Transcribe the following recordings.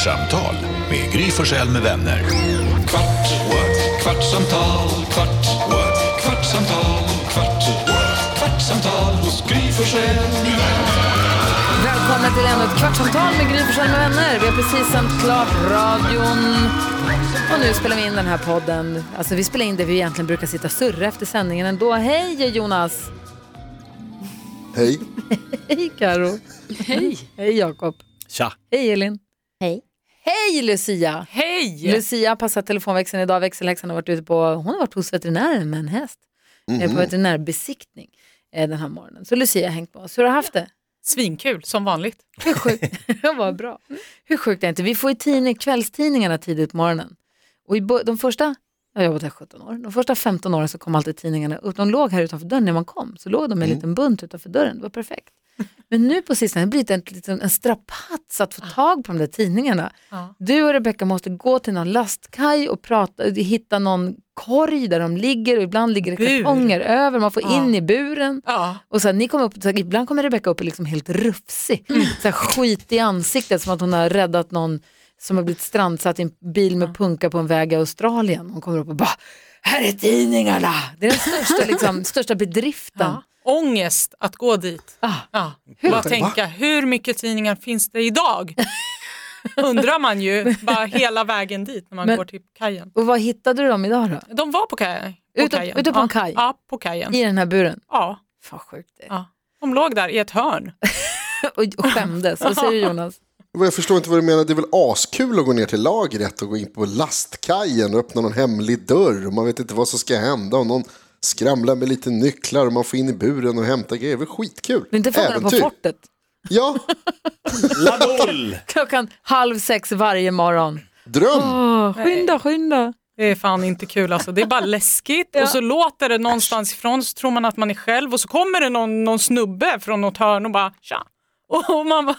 Kvartsamtal med Gry Forssell med vänner. Kvart, what? kvartsamtal, kvart, what? kvartsamtal, kvart, what? kvartsamtal hos Gry Forssell med vänner. Välkomna till ännu ett kvartsamtal med Gry Forssell med vänner. Vi har precis sänt klart radion. Och nu spelar vi in den här podden. Alltså vi spelar in det vi egentligen brukar sitta och surra efter sändningen ändå. Hej Jonas! Hej. Hej Karo. Hej! Hej Jakob. Tja. Hej Elin. Hej. Hej Lucia! Hej! Lucia har passat telefonväxeln idag. Växelhäxan har varit ute på, hon har varit hos veterinären med en häst. Mm På veterinärbesiktning eh, den här morgonen. Så Lucia har hängt med oss. Hur har du haft det? Svinkul, som vanligt. Hur sjukt, vad bra. Hur sjukt är det inte? Vi får ju tidning, kvällstidningarna tidigt på morgonen. Och i de första, jag har jobbat här 17 år, de första 15 åren så kom alltid tidningarna upp. De låg här utanför dörren när man kom. Så låg de med en liten bunt utanför dörren, det var perfekt. Men nu på sistone har det blivit en, liten- en strapats att få tag på de där tidningarna. Ja. Du och Rebecka måste gå till någon lastkaj och prata, hitta någon korg där de ligger och ibland ligger det kartonger över, man får Ja. in i buren. Ja. Och så här, ni kommer upp, så här, ibland kommer Rebecka upp liksom helt rufsig, så här, skit i ansiktet som att hon har räddat någon som har blivit strandsatt i en bil med punka på en väg i Australien. Hon kommer upp och bara, här är tidningarna! Det är den största, liksom, största bedriften. Ja. Ångest att gå dit. Ah, Ja. Hur? Bara tänka, hur mycket tidningar finns det idag? Undrar man ju bara hela vägen dit när man Men- går till kajen. och vad hittade du dem idag då? De var på, kaj, på Ute- kajen. ute på en ja. kaj? Ja, på kajen. I den här buren? Ja. Fan sjukt det ja. De låg där i ett hörn. och, och skämdes. Vad säger du Jonas? Jag förstår inte vad du menar. Det är väl askul att gå ner till lagret och gå in på lastkajen och öppna någon hemlig dörr. Och man vet inte vad som ska hända. Och någon skramlar med lite nycklar och man får in i buren och hämta grejer. Det är väl skitkul. Det är inte Fångarna på fortet? Ja, Ladoll! Klockan halv sex varje morgon. dröm. Åh, skynda, skynda. Det är fan inte kul alltså. Det är bara läskigt och så låter det någonstans ifrån så tror man att man är själv och så kommer det någon, någon snubbe från något hörn och bara tja. Och man bara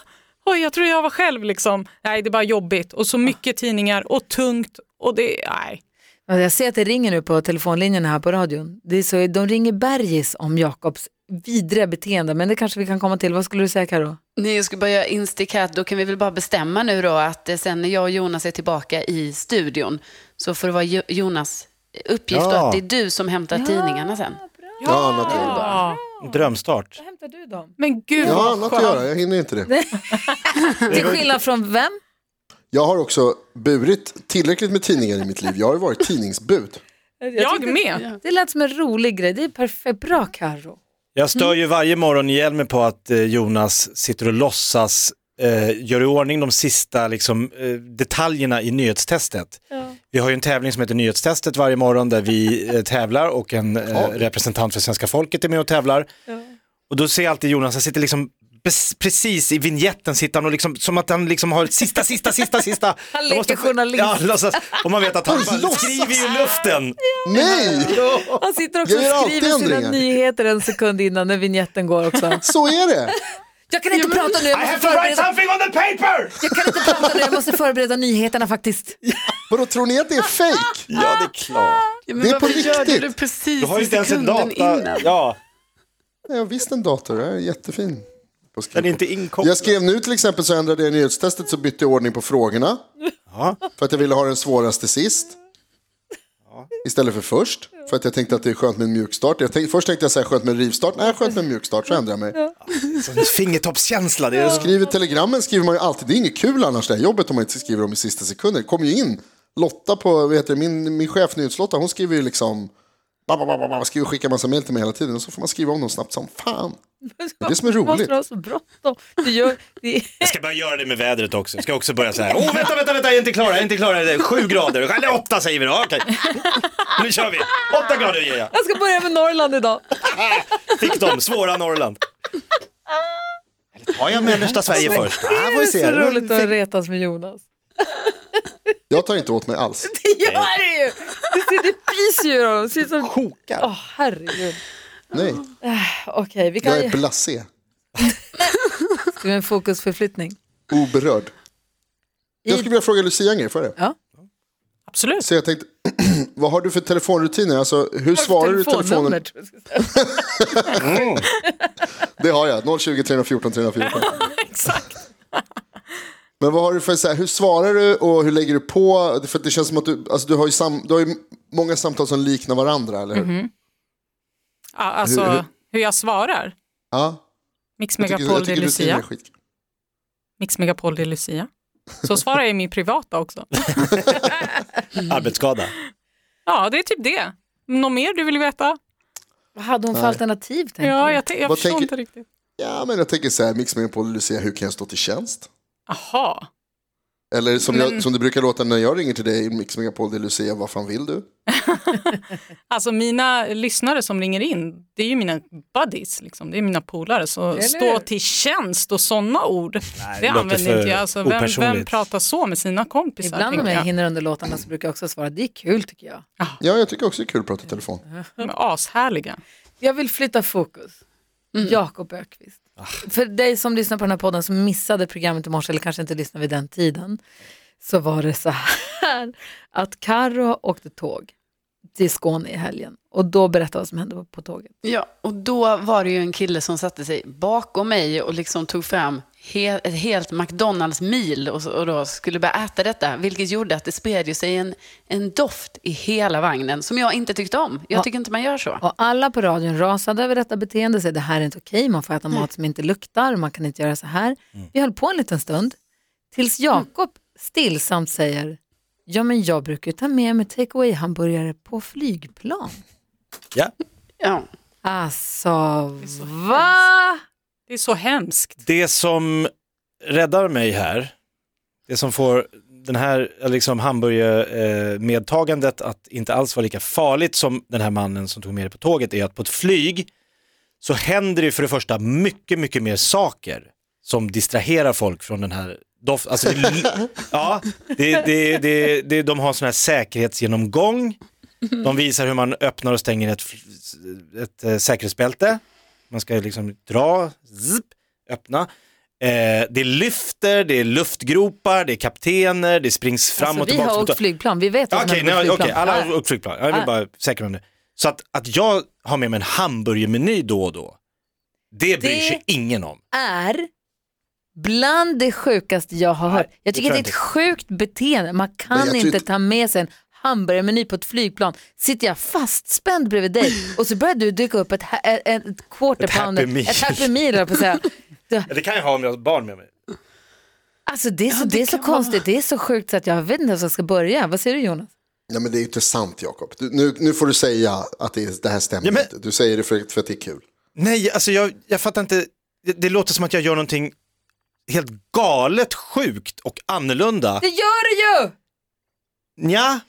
oj jag tror jag var själv liksom. Nej det är bara jobbigt och så mycket tidningar och tungt och det, nej. Ja, Jag ser att det ringer nu på telefonlinjen här på radion. Det är så, de ringer Bergis om Jakobs vidriga beteende, men det kanske vi kan komma till. Vad skulle du säga Karo? Nej, jag ska bara göra instick här. Då kan vi väl bara bestämma nu då att eh, sen när jag och Jonas är tillbaka i studion så får det vara Jo- Jonas uppgift då Ja. att det är du som hämtar tidningarna sen. Ja, annat att göra. Ja. Drömstart. Vad hämtar du dem? Men gud Jag har vad annat att skönt. göra. Jag hinner inte det. Till skillnad från vem? Jag har också burit tillräckligt med tidningar i mitt liv. Jag har ju varit tidningsbud. Jag med. Det lät som en rolig grej. Det är perfekt. Bra Karo. Jag stör ju varje morgon ihjäl mig på att eh, Jonas sitter och låtsas eh, gör i ordning de sista liksom, eh, detaljerna i nyhetstestet. Vi har ju en tävling som heter Nyhetstestet varje morgon där vi eh, tävlar och en eh, representant för svenska folket är med och tävlar. Och då ser jag alltid Jonas, han sitter liksom bes- precis i vignetten sitter han och liksom, som att han liksom har ett sista, sista, sista, sista. Han Jag leker måste- journalist. Ja, låtsas. Och man vet att han Han bara låtsas. skriver ju i luften. Nej, Han sitter också Jag gör och alltid skriver sina ändringar. nyheter en sekund innan när vignetten går också. så är det. Jag kan inte prata nu, jag I måste, have to write förbereda, something on the paper! jag kan inte prata nu, jag måste förbereda nyheterna faktiskt. Vadå, tror ni att det är fake? Ja, det är klart. Ja, Det är på du riktigt. det precis Du har ju inte ens en data. innan? Ja, Jag har visst en dator, jag är jättefin. På den är inte inkopplad. Jag skrev nu till exempel så ändrade jag nyhetstestet så bytte jag ordning på frågorna. Ja. För att jag ville ha den svåraste sist. Istället för först. För att jag tänkte att det är skönt med en mjukstart. Jag tänkte, först tänkte jag säga skönt med en rivstart. Nej, skönt med en mjukstart. Så ändrade jag mig. Sån Fingertoppskänsla. Det är. Skriver telegrammen skriver man ju alltid. Det är inget kul annars det här jobbet om man inte skriver dem i sista sekunden. Det kommer ju in. Lotta på, vad heter det, min, min chef Nyhetslotta, hon skriver ju liksom skriver och skickar massa mejl till mig hela tiden. Och så får man skriva om dem snabbt som fan. Det är det som är roligt. Måste ha så bråttom. Du gör, det. Jag ska börja göra det med vädret också. Jag ska också börja så här. Åh, vänta, vänta, vänta, jag är inte klar, jag är inte klar. Det är Sju grader, eller åtta säger vi då. Okej, nu kör vi. Åtta grader ger jag. Jag ska börja med Norrland idag. Fick de, svåra Norrland. Eller tar jag mellersta Sverige först? Det är så roligt att retas med Jonas. Jag tar inte åt mig alls. Det gör det ju! Det, ser, det pyser ju ser ut som... Kokar. Åh, herregud. Nej, Okej, vi jag kan är ju... blasé. Ska vi ha en fokusförflyttning? Oberörd. Jag skulle vilja fråga Lucia en grej, får jag det? Ja. Absolut. Så jag tänkte, vad har du för telefonrutiner? Alltså, hur svarar du telefonen? jag säga. Det har jag, 020 314 314. Exakt. Men vad har du för, så här, hur svarar du och hur lägger du på? För det känns som att du, alltså du har ju, sam, du har ju många samtal som liknar varandra, eller hur? Ja, alltså Hur- hur, hur- jag svarar. Ja. Mix Jag Megapol jag de tycker rutiner är Lucia. Mix Megapol de Lucia. Så svarar jag i min privata också. Arbetsskada. Ja, det är typ det. Något mer du vill veta? Vad hade hon för Nej. alternativ? tänker Ja, jag, t- jag Vad förstår tänker- inte riktigt. Ja, men jag tänker så här, mix med på Lucia, hur kan jag stå till tjänst? Aha. Eller som, Men- jag, som det brukar låta när jag ringer till dig, Mix Megapol de Lucia, vad fan vill du? Alltså mina lyssnare som ringer in, det är ju mina buddies, liksom. det är mina polare. Så Eller stå till tjänst och sådana ord, det det låter använder inte jag. Alltså, vem, vem pratar så med sina kompisar? Ibland om jag jag. hinner under låtarna så brukar jag också svara det är kul tycker jag. Ja, jag tycker också det är kul att prata i telefon. De är ashärliga. Jag vill flytta fokus. Mm. Jakob Ökvist. För dig som lyssnar på den här podden som missade programmet i morse eller kanske inte lyssnade vid den tiden så var det så här att Karo åkte tåg till Skåne i helgen och då berättade vad som hände på tåget. Ja, och då var det ju en kille som satte sig bakom mig och liksom tog fram he- ett helt McDonalds-mil och, och då skulle börja äta detta, vilket gjorde att det spred ju sig en, en doft i hela vagnen som jag inte tyckte om. Jag Ja. tycker inte man gör så. Och alla på radion rasade över detta beteende och sa det här är inte okej, man får äta mat som inte luktar, man kan inte göra så här. Vi höll på en liten stund tills Jakob stillsamt säger Ja men jag brukar ju ta med mig take away hamburgare på flygplan. Ja. Ja. Alltså, va? Det är så hemskt. Det som räddar mig här, det som får den här liksom, hamburgermedtagandet att inte alls vara lika farligt som den här mannen som tog med det på tåget är att på ett flyg så händer det för det första mycket, mycket mer saker som distraherar folk från den här doften. Alltså, det- ja, det, det, det, det, de har sån här säkerhetsgenomgång. De visar hur man öppnar och stänger ett, ett, eh, säkerhetsbälte. Man ska liksom dra, zip, öppna. Eh, det lyfter, det är luftgropar, det är kaptener, det springs fram Alltså, och vi tillbaka. har åkt flygplan, vi vet vad Okej, som händer nej, på okej, flygplan. alla har åkt flygplan. Jag vill bara säkra mig det. Så att, att jag har med mig en hamburgermeny då och då, det bryr Det- sig ingen om. är bland det sjukaste jag har hört. Jag tycker tror det är ett sjukt beteende. Man kan inte- ta med sig en hamburgermeny på ett flygplan. Sitter jag fastspänd bredvid dig och så börjar du dyka upp ett, ett, ett quarter Ett Happy pounder, Meal. ett happy meal på säga. Det- Ja, Det kan jag ha om jag har barn med mig. Alltså det är så, det det är så vara- konstigt, det är så sjukt så att jag vet inte ens var jag ska börja. Vad säger du Jonas? Nej, men det är ju inte sant, Jakob. Du- Nu, nu får du säga att det, är- det här stämmer Ja, men- inte. Du säger det för, för att det är kul. Nej, alltså jag, jag fattar inte. Det, det låter som att jag gör någonting helt galet sjukt och annorlunda. Det gör det ju! Ja,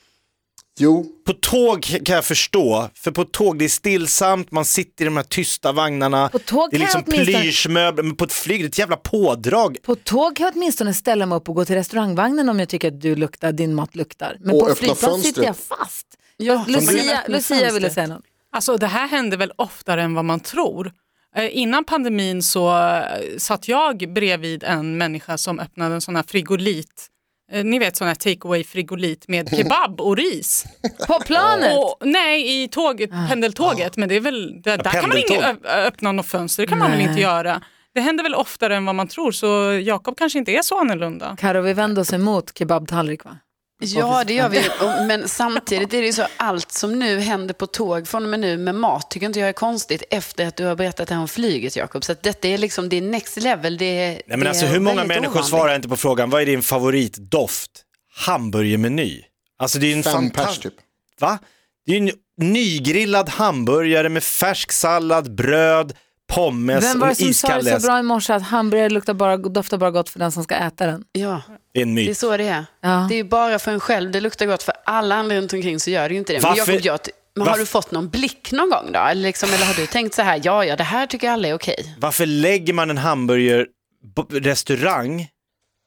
Jo, på tåg kan jag förstå, för på tåg det är stillsamt, man sitter i de här tysta vagnarna, På tåg det är liksom plyschmöbler, men på ett flyg det är ett jävla pådrag. På tåg kan jag åtminstone ställa mig upp och gå till restaurangvagnen om jag tycker att du luktar, din mat luktar. Men Och på flygplan sitter jag fast. Ja, Lucia, Lucia ville säga något. Alltså det här händer väl oftare än vad man tror. Eh, Innan pandemin så eh, satt jag bredvid en människa som öppnade en sån här frigolit. Eh, Ni vet sån här take away frigolit med kebab och ris. På planet? Och, nej, i tåget, pendeltåget. Men det är väl, där, där kan man inte öppna något fönster. Det kan man väl Nej. inte göra. Det händer väl oftare än vad man tror. Så Jakob kanske inte är så annorlunda. Karo, vi vänder oss emot kebabtallrik va? Ja, det gör vi. Men samtidigt är det ju så allt som nu händer på tåg från och med nu med mat tycker inte jag är konstigt efter att du har berättat det här om flyget, Jakob. Så att detta är liksom, det är next level. Det är, Nej, men det alltså, hur många människor ovanligt. svarar inte på frågan, vad är din favoritdoft? Hamburgermeny. Alltså det är ju en fem fantast- pers typ. Va? Det är ju en nygrillad hamburgare med färsk sallad, bröd, pommes Vem var och det som sa det så bra i morse att hamburgare luktar bara, doftar bara gott för den som ska äta den? Ja, Det är en det är myt. så det är. Ja. Det är bara för en själv det luktar gott. För alla andra runt omkring så gör det ju inte det. Men, Varför- jag, men har du fått någon blick någon gång då? Eller, liksom, eller har du tänkt så här, ja, ja, det här tycker alla är okej. Varför lägger man en hamburgerrestaurang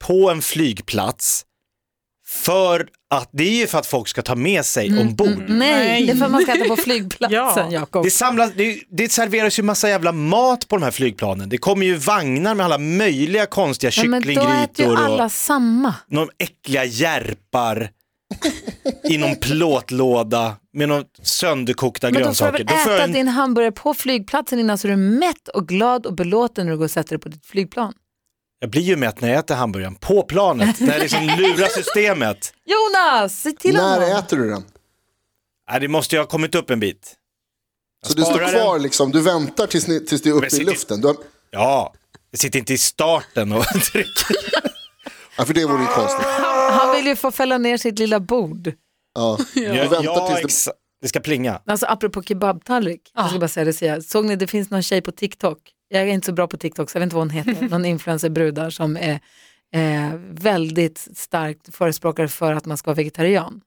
på en flygplats? För att, det är ju för att folk ska ta med sig ombord. Mm, Nej, det är för att man ska äta på flygplatsen Ja. Jakob. Det, samlas, det, det serveras ju massa jävla mat på de här flygplanen. Det kommer ju vagnar med alla möjliga konstiga Ja, men då äter ju kycklinggrytor alla och samma. några äckliga järpar i någon plåtlåda med några sönderkokta Men då får du grönsaker. väl äta en- din hamburgare på flygplatsen innan så du är mätt och glad och belåten när du går och sätter dig på ditt flygplan. Jag blir ju mätt när jag äter hamburgaren på planet, när jag liksom lurar systemet. Jonas, se till När honom. äter du den? Nej, det måste ju ha kommit upp en bit. Jag Så du står kvar den. liksom, du väntar tills, ni, tills det är uppe i luften. Du har, Ja, jag sitter inte i starten och trycker. ja, för det vore ju konstigt. Han vill ju få fälla ner sitt lilla bord. Ja. Du Ja, väntar ja, tills det... det ska plinga. Alltså apropå kebabtallrik, jag ska bara säga det, såg ni det finns någon tjej på TikTok, jag är inte så bra på TikTok så jag vet inte vad hon heter, någon influencerbrudar som är eh, väldigt starkt förespråkare för att man ska vara vegetarian.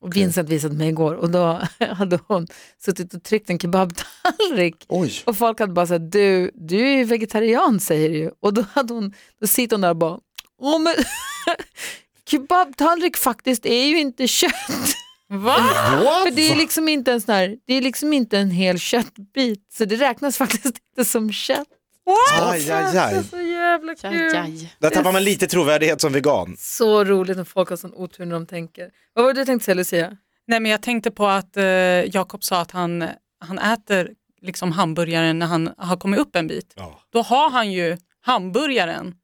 Och Vincent visade mig igår och då hade hon suttit och tryckt en kebabtallrik Oj. och folk hade bara sagt du, du är ju vegetarian säger du. Och då, hade hon, då sitter hon där och bara, Åh, men kebabtallrik faktiskt är ju inte kött. Va? För det är liksom inte en sån här, det är liksom inte en hel köttbit, så det räknas faktiskt inte som kött. Aj, aj, aj. Så jävla kul. aj. Där tappar man lite trovärdighet som vegan. Så roligt när folk har sån otur när de tänker. Vad var det du tänkte säga Lucia? Nej, men jag tänkte på att eh, Jakob sa att han, han äter liksom hamburgaren när han har kommit upp en bit. Ja. Då har han ju hamburgaren.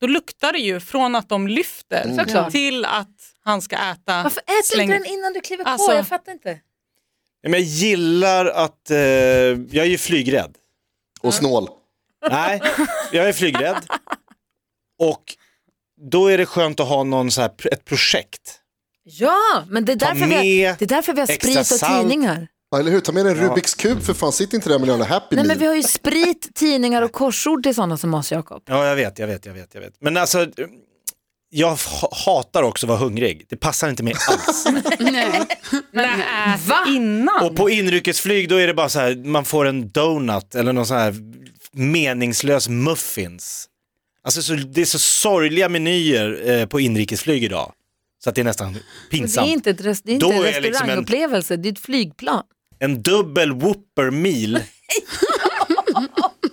Då luktar det ju från att de lyfter Såklart. till att han ska äta. Varför äter släng- inte den innan du kliver Alltså- på? Jag fattar inte. Men jag gillar att, eh, jag är ju flygrädd. Och snål. Nej, jag är flygrädd. Och då är det skönt att ha någon så här, ett projekt. Ja, men det är därför, vi har, det är därför vi har sprit och salt. tidningar. Ja, eller hur? Ta med en Rubiks kub för fan, sitt inte där med jävla Happy Nej, Meal. men vi har ju sprit, tidningar och korsord till sådana som oss Jakob. Ja, jag vet, jag vet, jag vet, jag vet. Men alltså, jag ha- hatar också att vara hungrig. Det passar inte mig alls. Nej. Nej, ät Va? innan. Och på inrikesflyg då är det bara så här, man får en donut eller någon sån här meningslös muffins. Alltså så, det är så sorgliga menyer eh, på inrikesflyg idag. Så att det är nästan Det pinsamt. är inte, ett rest, det är inte Då en är det liksom en- restaurangupplevelse, det är ett flygplan. En dubbel whopper meal.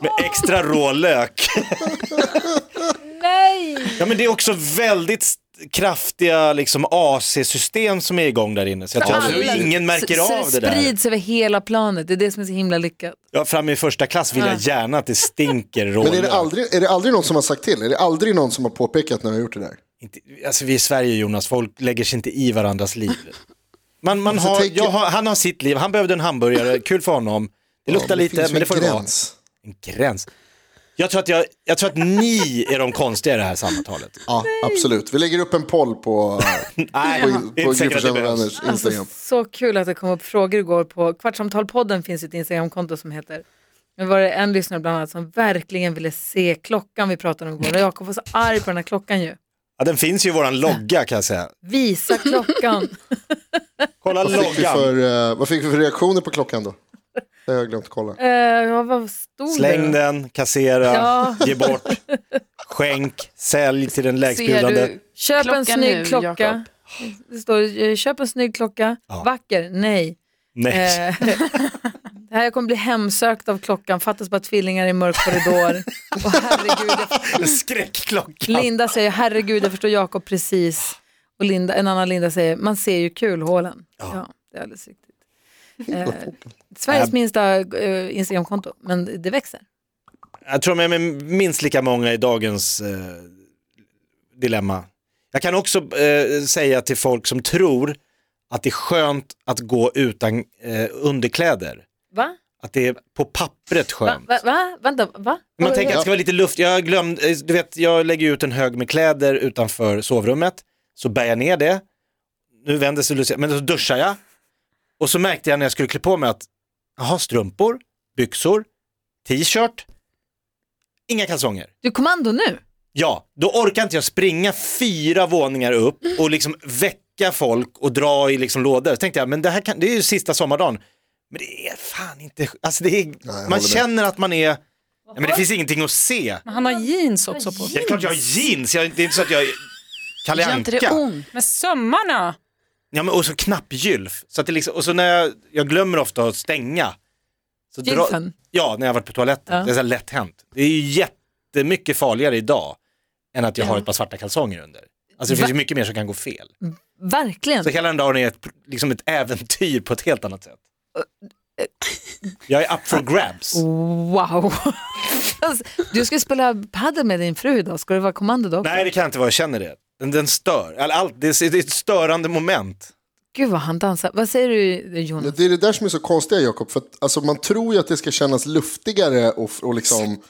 med extra rålök. Nej! Ja men det är också väldigt kraftiga liksom AC-system som är igång där inne. Så jag tror Alla- att ingen märker så, av så det där. sprids över hela planet, det är det som är så himla lyckat. Ja, fram i första klass vill jag gärna att det stinker rålök. Men är det, aldrig, är det aldrig någon som har sagt till? Är det aldrig någon som har påpekat när vi har gjort det där? Inte, alltså vi är i Sverige Jonas, folk lägger sig inte i varandras liv. Man, man Alltså, har, tänk- jag har, han har sitt liv, han behövde en hamburgare, kul för honom. Det luktar lite, finns ju men det en får det vara. gräns. En gräns. Jag tror, att jag, jag tror att ni är de konstiga i det här samtalet. Ja, absolut. Vi lägger upp en poll på, Nej, på, på behövs. vänners Alltså, Instagram. så kul att det kom upp frågor igår på Kvartsamtalpodden finns ett Instagramkonto som heter men var det en lyssnare bland annat som verkligen ville se klockan vi pratade om igår och Jakob var så arg på den här klockan ju. Ja, den finns ju i våran logga kan jag säga. Visa klockan. Kolla Vad fick, loggan. för, eh, vad fick vi för reaktioner på klockan då? Det har jag glömt kolla. uh, ja, vad stod Släng det? den, kassera, Ja. ge bort, skänk, sälj till den Ser lägstbjudande. du Köp en klockan snygg nu, klocka. Jakob? Det står eh, köp en snygg klocka. Ja. Vacker? Nej. Nej. Eh, det här jag kommer bli hemsökt av klockan. Fattas bara tvillingar i mörk korridor. Och herregud, jag Skräckklockan. Linda säger herregud jag förstår Jakob precis. Och Linda, en annan Linda säger man ser ju kulhålen. Ja, det är alldeles riktigt. Eh, Sveriges Äh. minsta eh, Instagramkonto, men det växer. Jag tror med minst lika många i dagens eh, dilemma. Jag kan också eh, säga till folk som tror att det är skönt att gå utan eh, underkläder. Va? Att det är på pappret Va? skönt. Va? Va? Vänta, va? Man Va- tänker att det ska vara lite luft. Jag glömde, eh, du vet, jag lägger ut en hög med kläder utanför sovrummet. Så bär jag ner det. Nu vänder sig Lucia, men så duschar jag. Och så märkte jag när jag skulle klä på mig att, jaha, strumpor, byxor, t-shirt, inga kalsonger. Du är kommando nu? Ja, då orkar inte jag springa fyra våningar upp och liksom väcka folk och dra i liksom lådor. Så tänkte jag, men det här kan, det är ju sista sommardagen. Men det är fan inte, alltså det är, håller man med. känner att man är, ja, men det finns ingenting att se. Men han har jeans också på Ja, Det är klart jag har jeans, jag, det är inte så att jag är Kalle Gör inte det Anka. Med sömmarna. Ja, men och så knappgylf. Så att det liksom, och så när jag, jag glömmer ofta att stänga. Så dra-? Ja, när jag varit på toaletten. Ja. Det är så lätt hänt. Det är ju jättemycket farligare idag än att jag Ja. har ett par svarta kalsonger under. Alltså det Va? finns ju mycket mer som kan gå fel. Verkligen. Så hela den dagen är ett, liksom ett äventyr på ett helt annat sätt. Jag är up for grabs. Wow. Alltså, du ska spela padel med din fru idag, ska du vara kommando då? Nej det kan inte vara, jag känner det. Den, den stör, Eller allt, det, är, det är ett störande moment. Gud vad han dansar. Vad säger du Jonas? Det är det där som är så konstiga Jakob, för att, alltså, man tror ju att det ska kännas luftigare och, och liksom,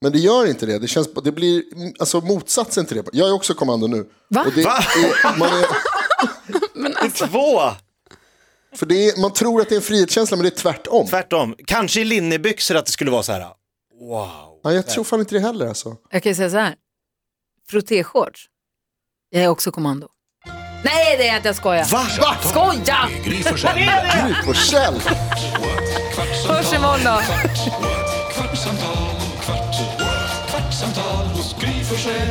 men det gör inte det. Det, känns, det blir alltså, motsatsen till det. Jag är också kommando nu. Va? Och det Va? Är, man, är, Två! för det är, man tror att det är en frihetskänsla, men det är tvärtom. Tvärtom, kanske i linnebyxor att det skulle vara så här. wow. Ja, jag tror fan inte det heller alltså. Jag kan säga så här. Frottéshorts. Jag är också kommando. Nej det är inte, jag skojar. Va? Va? Skoja! Gry Forssell. Gry Forssell! Hörs imorgon då. kvartsamtal, kvart, what? kvartsamtal hos Gry Forssell